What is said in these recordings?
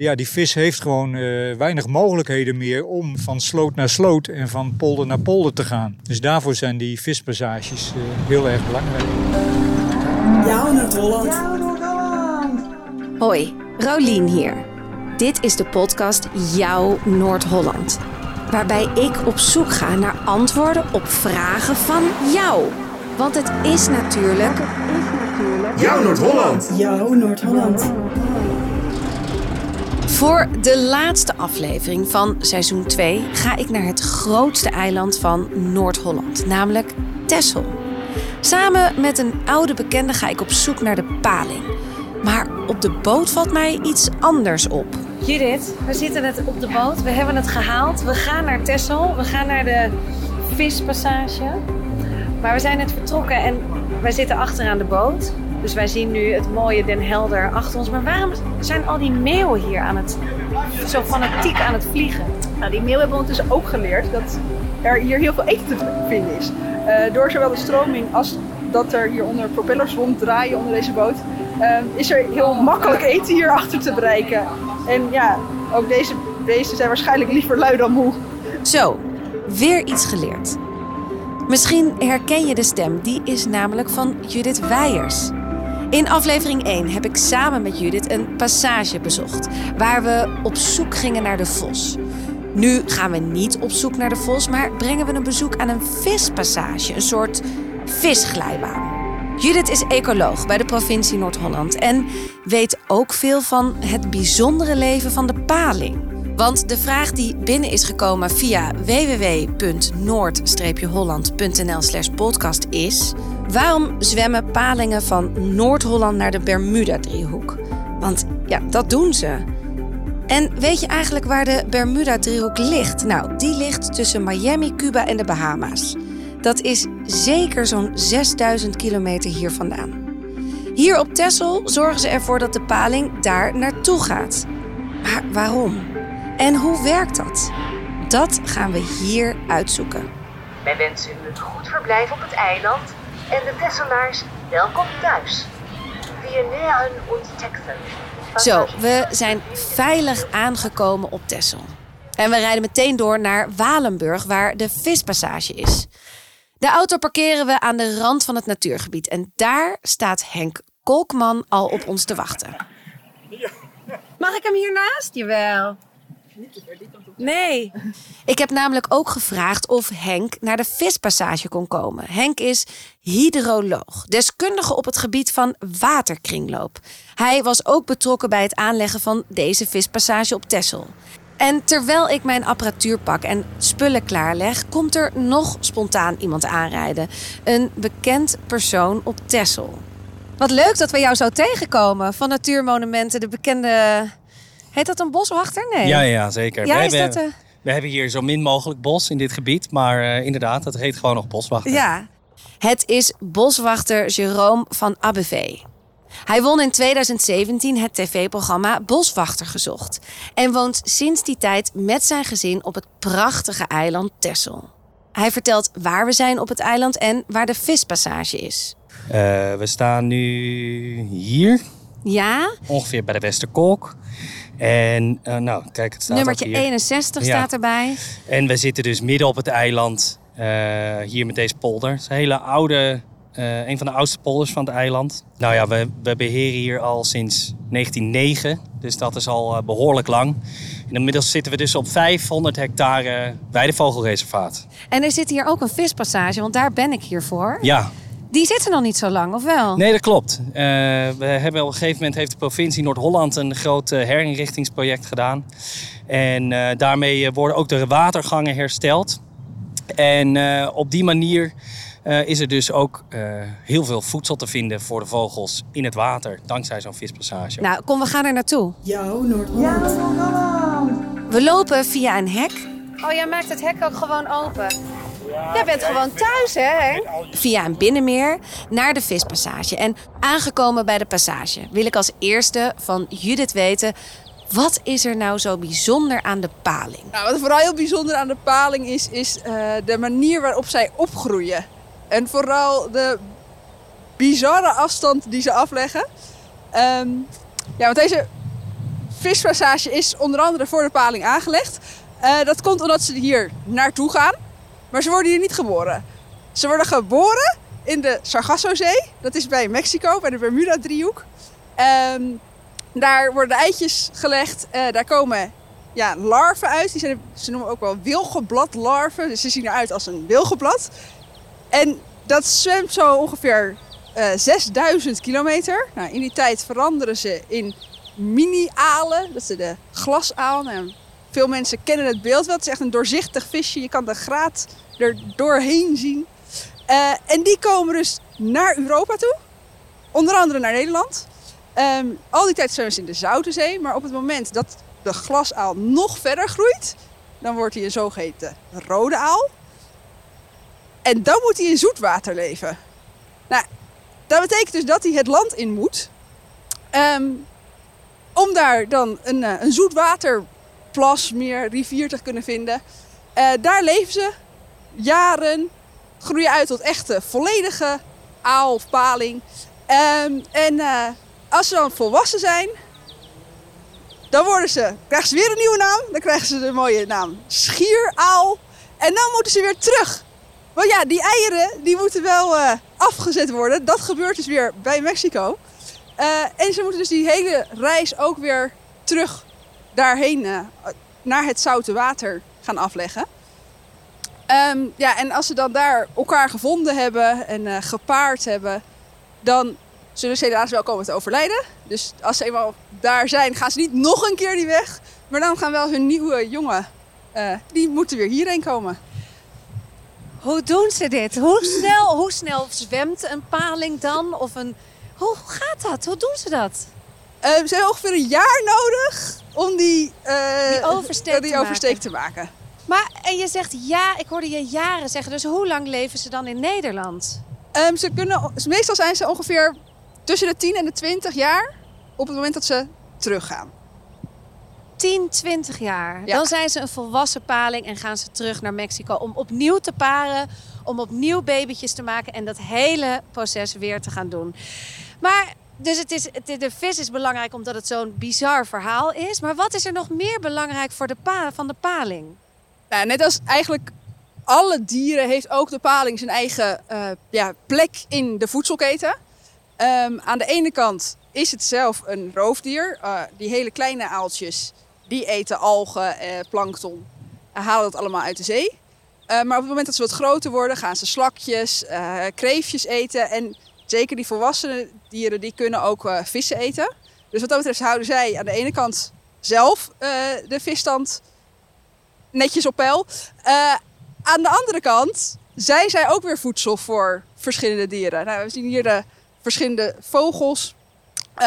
Ja, die vis heeft gewoon eh, weinig mogelijkheden meer om van sloot naar sloot en van polder naar polder te gaan. Dus daarvoor zijn die vispassages eh, heel erg belangrijk. Jouw Noord-Holland. Hoi, Rolien hier. Dit is de podcast Jouw Noord-Holland. Waarbij ik op zoek ga naar antwoorden op vragen van jou. Want het is natuurlijk Jouw Noord-Holland. Jouw Noord-Holland. Voor de laatste aflevering van seizoen 2 ga ik naar het grootste eiland van Noord-Holland, namelijk Texel. Samen met een oude bekende ga ik op zoek naar de paling. Maar op de boot valt mij iets anders op. Judith, we zitten net op de boot. We hebben het gehaald. We gaan naar Texel. We gaan naar de vispassage. Maar we zijn net vertrokken en wij zitten achteraan de boot. Dus wij zien nu het mooie Den Helder achter ons. Maar waarom zijn al die meeuwen hier aan het, zo fanatiek aan het vliegen? Nou, die meeuwen hebben ondertussen ook geleerd dat er hier heel veel eten te vinden is. Eh, door zowel de stroming als dat er hieronder propellers ronddraaien onder deze boot, eh, is er heel makkelijk eten hier achter te bereiken. En ja, ook deze beesten zijn waarschijnlijk liever lui dan moe. Zo, weer iets geleerd. Misschien herken je de stem, die is namelijk van Judith Weijers. In aflevering 1 heb ik samen met Judith een passage bezocht, waar we op zoek gingen naar de vos. Nu gaan we niet op zoek naar de vos, maar brengen we een bezoek aan een vispassage, een soort visglijbaan. Judith is ecoloog bij de provincie Noord-Holland en weet ook veel van het bijzondere leven van de paling. Want de vraag die binnen is gekomen via www.noord-holland.nl slash podcast is... waarom zwemmen palingen van Noord-Holland naar de Bermuda-driehoek? Want ja, dat doen ze. En weet je eigenlijk waar de Bermuda-driehoek ligt? Nou, die ligt tussen Miami, Cuba en de Bahama's. Dat is zeker zo'n 6000 kilometer hier vandaan. Hier op Texel zorgen ze ervoor dat de paling daar naartoe gaat. Maar waarom? En hoe werkt dat? Dat gaan we hier uitzoeken. Wij wensen u een goed verblijf op het eiland en de Tesselaars welkom thuis. Wir nähern uns Texel. Zo, we zijn veilig aangekomen op Texel. En we rijden meteen door naar Walenburg, waar de vispassage is. De auto parkeren we aan de rand van het natuurgebied. En daar staat Henk Kolkman al op ons te wachten. Mag ik hem hiernaast? Jawel. Nee. Ik heb namelijk ook gevraagd of Henk naar de vispassage kon komen. Henk is hydroloog, deskundige op het gebied van waterkringloop. Hij was ook betrokken bij het aanleggen van deze vispassage op Texel. En terwijl ik mijn apparatuur pak en spullen klaarleg, komt er nog spontaan iemand aanrijden. Een bekend persoon op Texel. Wat leuk dat we jou zo tegenkomen van Natuurmonumenten, de bekende. Heet dat een boswachter? Nee. Ja, ja, zeker. Ja, we, is hebben, dat, eh, we hebben hier zo min mogelijk bos in dit gebied. Maar eh, inderdaad, het heet gewoon nog boswachter. Ja. Het is boswachter Jerome van Abbevee. Hij won in 2017 het tv-programma Boswachter gezocht. En woont sinds die tijd met zijn gezin op het prachtige eiland Texel. Hij vertelt waar we zijn op het eiland en waar de vispassage is. Eh, we staan nu hier, Ja, ongeveer bij de Westerkolk. En eh, nou, kijk, het staat nummertje ook hier. 61 Ja. staat erbij. En we zitten dus midden op het eiland, eh, hier met deze polder. Het is een hele oude, eh, een van de oudste polders van het eiland. Nou ja, we, we beheren hier al sinds 1909, dus dat is al eh, behoorlijk lang. En inmiddels zitten we dus op 500 hectare weidevogelreservaat. En er zit hier ook een vispassage, want daar ben ik hier voor. Ja, Die zit er nog niet zo lang, of wel? Nee, dat klopt. Eh, we hebben op een gegeven moment heeft de provincie Noord-Holland een groot eh, herinrichtingsproject gedaan. En eh, daarmee worden ook de watergangen hersteld. En eh, op die manier eh, is er dus ook eh, heel veel voedsel te vinden voor de vogels in het water, dankzij zo'n vispassage. Nou, kom, we gaan er naartoe. Jouw Noord-Holland. We lopen via een hek Oh, jij maakt het hek ook gewoon open. Jij bent gewoon thuis, hè, Henk? via een binnenmeer naar de vispassage. En aangekomen bij de passage wil ik als eerste van Judith weten... wat is er nou zo bijzonder aan de paling? Nou, wat vooral heel bijzonder aan de paling is, is eh, de manier waarop zij opgroeien. En vooral de bizarre afstand die ze afleggen. Ehm, ja, want deze vispassage is onder andere voor de paling aangelegd. Eh, dat komt omdat ze hier naartoe gaan. Maar ze worden hier niet geboren. Ze worden geboren in de Sargassozee. Dat is bij Mexico, bij de Bermuda-driehoek. Ehm, daar worden de eitjes gelegd. Eh, daar komen ja, larven uit. Die zijn, ze noemen ook wel wilgebladlarven. Dus ze zien eruit als een wilgeblad. En dat zwemt zo ongeveer eh 6000 kilometer. Nou, in die tijd veranderen ze in mini-alen. Dat is de glasaal. Nou, veel mensen kennen het beeld wel. Het is echt een doorzichtig visje. Je kan de graad er doorheen zien. Eh, en die komen dus naar Europa toe. Onder andere naar Nederland. Ehm, al die tijd zwemmen ze in de Zoute Zee. Maar op het moment dat de glasaal nog verder groeit... dan wordt hij een zogeheten rode aal. En dan moet hij in zoetwater leven. Nou, dat betekent dus dat hij het land in moet. Ehm, om daar dan een, eh, een zoetwaterplas, meer, rivier te kunnen vinden. Eh, daar leven ze jaren, groeien uit tot echte volledige aal of paling. Ehm, en eh, als ze dan volwassen zijn, dan worden ze, krijgen ze weer een nieuwe naam. Dan krijgen ze de mooie naam schieraal. En dan moeten ze weer terug. Want ja, die eieren die moeten wel eh, afgezet worden. Dat gebeurt dus weer bij Mexico. En ze moeten dus die hele reis ook weer terug daarheen, eh, naar het zoute water gaan afleggen. Ehm, ja, en als ze dan daar elkaar gevonden hebben en eh, gepaard hebben, dan zullen ze helaas wel komen te overlijden. Dus als ze eenmaal daar zijn, gaan ze niet nog een keer die weg. Maar dan gaan wel hun nieuwe jongen, eh, die moeten weer hierheen komen. Hoe doen ze dit? Hoe snel, hoe snel zwemt een paling dan? Of een... Hoe gaat dat? Hoe doen ze dat? Eh, ze hebben ongeveer een jaar nodig om die, eh, Die oversteek die te oversteek maken. te maken. Maar en je zegt ja, ik hoorde je jaren zeggen. Dus hoe lang leven ze dan in Nederland? Ehm, ze kunnen, meestal zijn ze ongeveer tussen de 10 en de 20 jaar op het moment dat ze teruggaan. 10, 20 jaar. Ja. Dan zijn ze een volwassen paling en gaan ze terug naar Mexico om opnieuw te paren, om opnieuw babytjes te maken en dat hele proces weer te gaan doen. Maar dus het is, het, de vis is belangrijk omdat het zo'n bizar verhaal is. Maar wat is er nog meer belangrijk voor de pa, van de paling? Nou, net als eigenlijk alle dieren heeft ook de paling zijn eigen eh, ja, plek in de voedselketen. Ehm, aan de ene kant is het zelf een roofdier. Eh, die hele kleine aaltjes die eten algen, eh, plankton en halen dat allemaal uit de zee. Eh, maar op het moment dat ze wat groter worden, gaan ze slakjes, kreefjes eten. En zeker die volwassene dieren, die kunnen ook eh, vissen eten. Dus wat dat betreft houden zij aan de ene kant zelf eh, de visstand netjes op peil. Eh, aan de andere kant zijn zij ook weer voedsel voor verschillende dieren. Nou, we zien hier de verschillende vogels.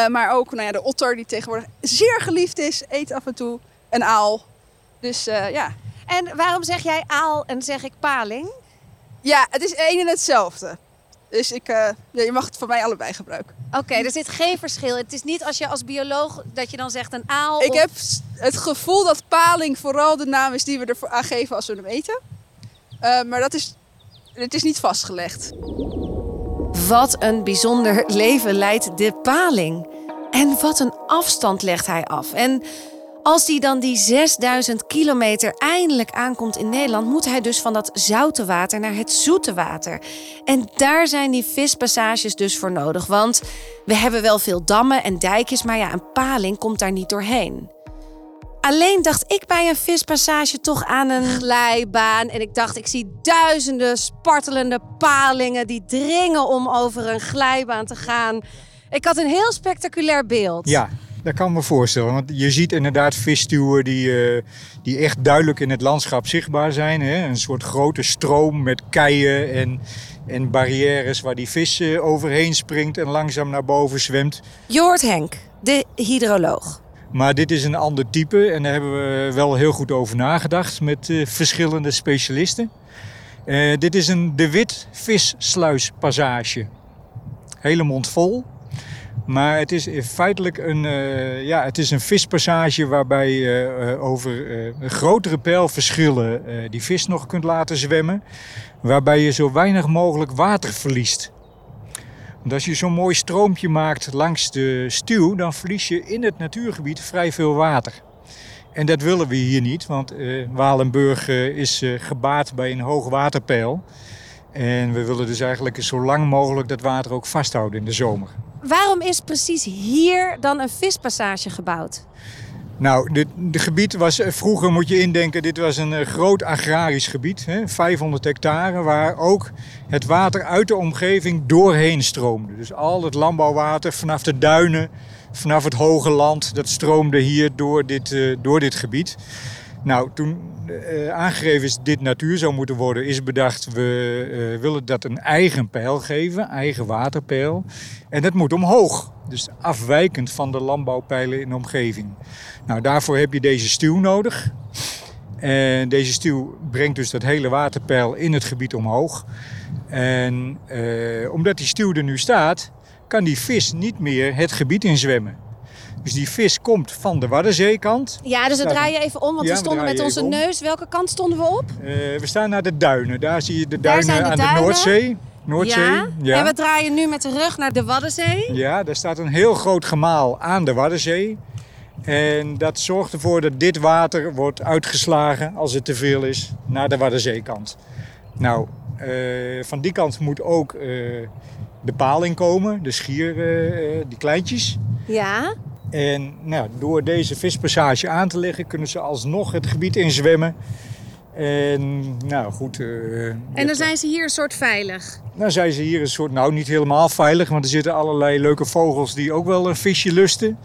maar ook nou ja, de otter, die tegenwoordig zeer geliefd is, eet af en toe een aal. Dus ja. En waarom zeg jij aal en zeg ik paling? ja, het is één en hetzelfde. Dus ik, eh, ja, je mag het van mij allebei gebruiken. Oké, er zit geen verschil. Het is niet als je als bioloog dat je dan zegt een aal. Ik of- heb het gevoel dat paling vooral de naam is die we ervoor aangeven als we hem eten. Eh, maar dat is, het is niet vastgelegd. Wat een bijzonder leven leidt de paling. En wat een afstand legt hij af. En als hij dan die 6000 kilometer eindelijk aankomt in Nederland, moet hij dus van dat zoute water naar het zoete water. En daar zijn die vispassages dus voor nodig. Want we hebben wel veel dammen en dijkjes, maar ja, een paling komt daar niet doorheen. Alleen dacht ik bij een vispassage toch aan een glijbaan. En ik dacht, ik zie duizenden spartelende palingen die dringen om over een glijbaan te gaan. Ik had een heel spectaculair beeld. Ja, dat kan ik me voorstellen. Want je ziet inderdaad visstuwen die, eh, die echt duidelijk in het landschap zichtbaar zijn. Hè? Een soort grote stroom met keien en, en barrières waar die vis eh, overheen springt en langzaam naar boven zwemt. Je hoort Henk, de hydroloog. Maar dit is een ander type en daar hebben we wel heel goed over nagedacht met eh, verschillende specialisten. Dit is een de Wit vissluispassage. Hele mond vol. Maar het is feitelijk een, eh, ja, het is een vispassage waarbij je eh, over eh, grotere pijlverschillen die vis nog kunt laten zwemmen. Waarbij je zo weinig mogelijk water verliest. Want als je zo'n mooi stroompje maakt langs de stuw, dan verlies je in het natuurgebied vrij veel water. En dat willen we hier niet, want uh, Walenburg uh, is uh, gebaat bij een hoog waterpeil. En we willen dus eigenlijk zo lang mogelijk dat water ook vasthouden in de zomer. Waarom is precies hier dan een vispassage gebouwd? Nou, dit de gebied was vroeger, moet je indenken, dit was een groot agrarisch gebied. Hè, 500 hectare, waar ook het water uit de omgeving doorheen stroomde. Dus al het landbouwwater vanaf de duinen, vanaf het hoge land, dat stroomde hier door dit, uh, door dit gebied. Nou, toen uh, aangegeven is dit natuur zou moeten worden, is bedacht we uh, willen dat een eigen pijl geven, eigen waterpeil. En dat moet omhoog, dus afwijkend van de landbouwpijlen in de omgeving. Nou, daarvoor heb je deze stuw nodig. En deze stuw brengt dus dat hele waterpeil in het gebied omhoog. En uh, omdat die stuw er nu staat, kan die vis niet meer het gebied inzwemmen. Dus die vis komt van de Waddenzeekant. Ja, dus we draaien even om, want Ja, we stonden met onze neus. Welke kant stonden we op? Uh, we staan naar de duinen. Daar zie je de duinen de aan duinen. de Noordzee. Noordzee. Ja. En we draaien nu met de rug naar de Waddenzee. Ja, daar staat een heel groot gemaal aan de Waddenzee. En dat zorgt ervoor dat dit water wordt uitgeslagen, als het te veel is, naar de Waddenzeekant. Nou, eh, van die kant moet ook eh, de paling komen, de schier, eh, die kleintjes. Ja. En nou, door deze vispassage aan te leggen, kunnen ze alsnog het gebied inzwemmen. En nou goed. eh, En dan zijn ze hier een soort veilig. dan zijn ze hier een soort, nou niet helemaal veilig, want er zitten allerlei leuke vogels die ook wel een visje lusten.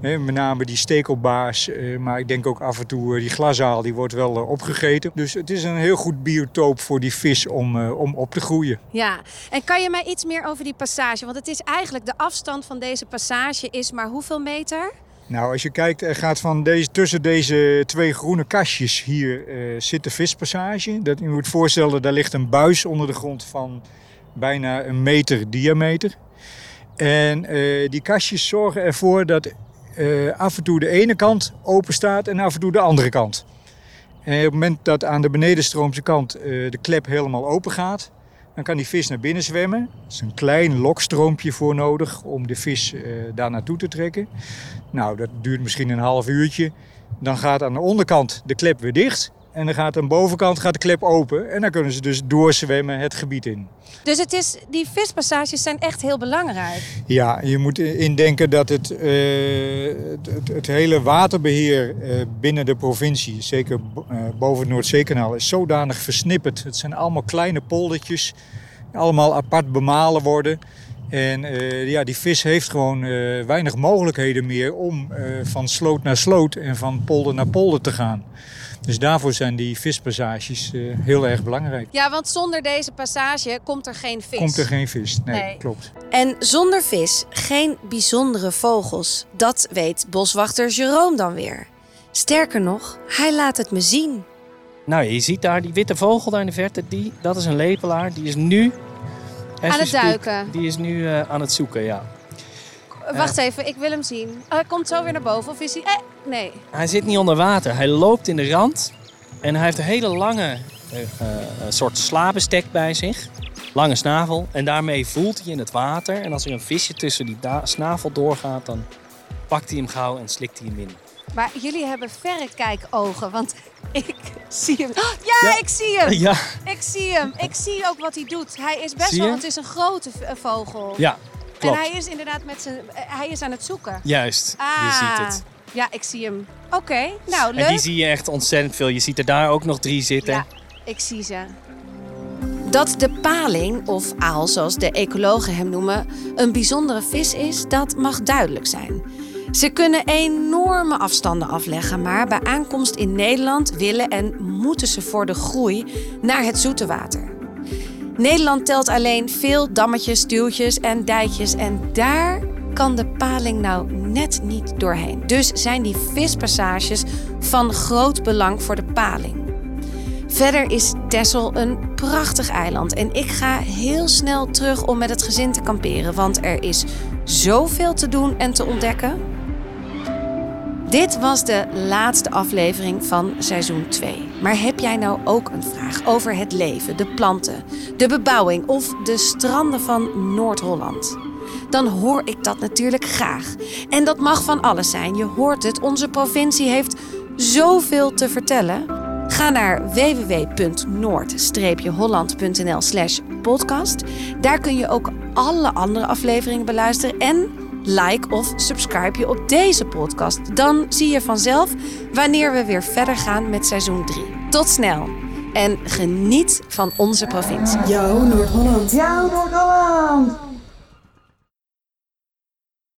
Met name die stekelbaars, eh, maar ik denk ook af en toe eh, die glazaal, die wordt wel eh, opgegeten. Dus het is een heel goed biotoop voor die vis om, om op te groeien. Ja. En kan je mij iets meer over die passage? Want het is eigenlijk de afstand van deze passage is maar hoeveel meter? Nou, als je kijkt, er gaat van deze, tussen deze twee groene kastjes hier zit de vispassage. Dat, je moet voorstellen, daar ligt een buis onder de grond van bijna een meter diameter. En die kastjes zorgen ervoor dat eh, af en toe de ene kant open staat en af en toe de andere kant. En op het moment dat aan de benedenstroomse kant eh, de klep helemaal open gaat, dan kan die vis naar binnen zwemmen. Er is een klein lokstroompje voor nodig om de vis eh, daar naartoe te trekken. Nou, dat duurt misschien een half uurtje. Dan gaat aan de onderkant de klep weer dicht. En dan gaat aan de bovenkant gaat de klep open. En dan kunnen ze dus doorzwemmen het gebied in. Dus het is, die vispassages zijn echt heel belangrijk. Ja, je moet indenken dat het, eh, het, het, hele waterbeheer eh, binnen de provincie, zeker eh, boven het Noordzeekanaal, is zodanig versnipperd. Het zijn allemaal kleine poldertjes, allemaal apart bemalen worden. En ja, die vis heeft gewoon weinig mogelijkheden meer om van sloot naar sloot en van polder naar polder te gaan. Dus daarvoor zijn die vispassages eh, heel erg belangrijk. Ja, want zonder deze passage komt er geen vis. Komt er geen vis? Nee, Nee. klopt. En zonder vis geen bijzondere vogels. Dat weet boswachter Jerome dan weer. Sterker nog, hij laat het me zien. Nou, je ziet daar die witte vogel daar in de verte. Die, dat is een lepelaar. Die is nu... Aan het duiken. Die is nu eh, aan het zoeken, ja. Wacht even, ik wil hem zien. Hij komt zo weer naar boven. Of is hij... Eh, nee. Hij zit niet onder water. Hij loopt in de rand. En hij heeft een hele lange eh, eh, soort slabestek bij zich. Lange snavel. En daarmee voelt hij in het water. En als er een visje tussen die snavel doorgaat, dan pakt hij hem gauw en slikt hij hem in. Maar jullie hebben verrekijkogen, want ik zie hem. Oh, ja, Ja. ik zie hem. Ja, Ik zie hem. Ik zie ook wat hij doet. Hij is best wel, het is een grote vogel. ja en hij is inderdaad met zijn, eh, hij is aan het zoeken. Juist, Ah, je ziet het. Ja, ik zie hem. Oké, nou leuk. En die zie je echt ontzettend veel. Je ziet er daar ook nog drie zitten. Ja, ik zie ze. Dat de paling, of aal zoals de ecologen hem noemen, een bijzondere vis is, dat mag duidelijk zijn. Ze kunnen enorme afstanden afleggen, maar bij aankomst in Nederland willen en moeten ze voor de groei naar het zoete water. Nederland telt alleen veel dammetjes, stuwtjes en dijkjes en daar kan de paling nou net niet doorheen. Dus zijn die vispassages van groot belang voor de paling. Verder is Texel een prachtig eiland en ik ga heel snel terug om met het gezin te kamperen, want er is zoveel te doen en te ontdekken. Dit was de laatste aflevering van seizoen 2. Maar heb jij nou ook een vraag over het leven, de planten, de bebouwing of de stranden van Noord-Holland? Dan hoor ik dat natuurlijk graag. En dat mag van alles zijn. Je hoort het, onze provincie heeft zoveel te vertellen. Ga naar www.noord-holland.nl slash podcast. Daar kun je ook alle andere afleveringen beluisteren en like of subscribe je op deze podcast. Dan zie je vanzelf wanneer we weer verder gaan met seizoen 3. Tot snel en geniet van onze provincie. Jouw Noord-Holland. Jouw Noord-Holland.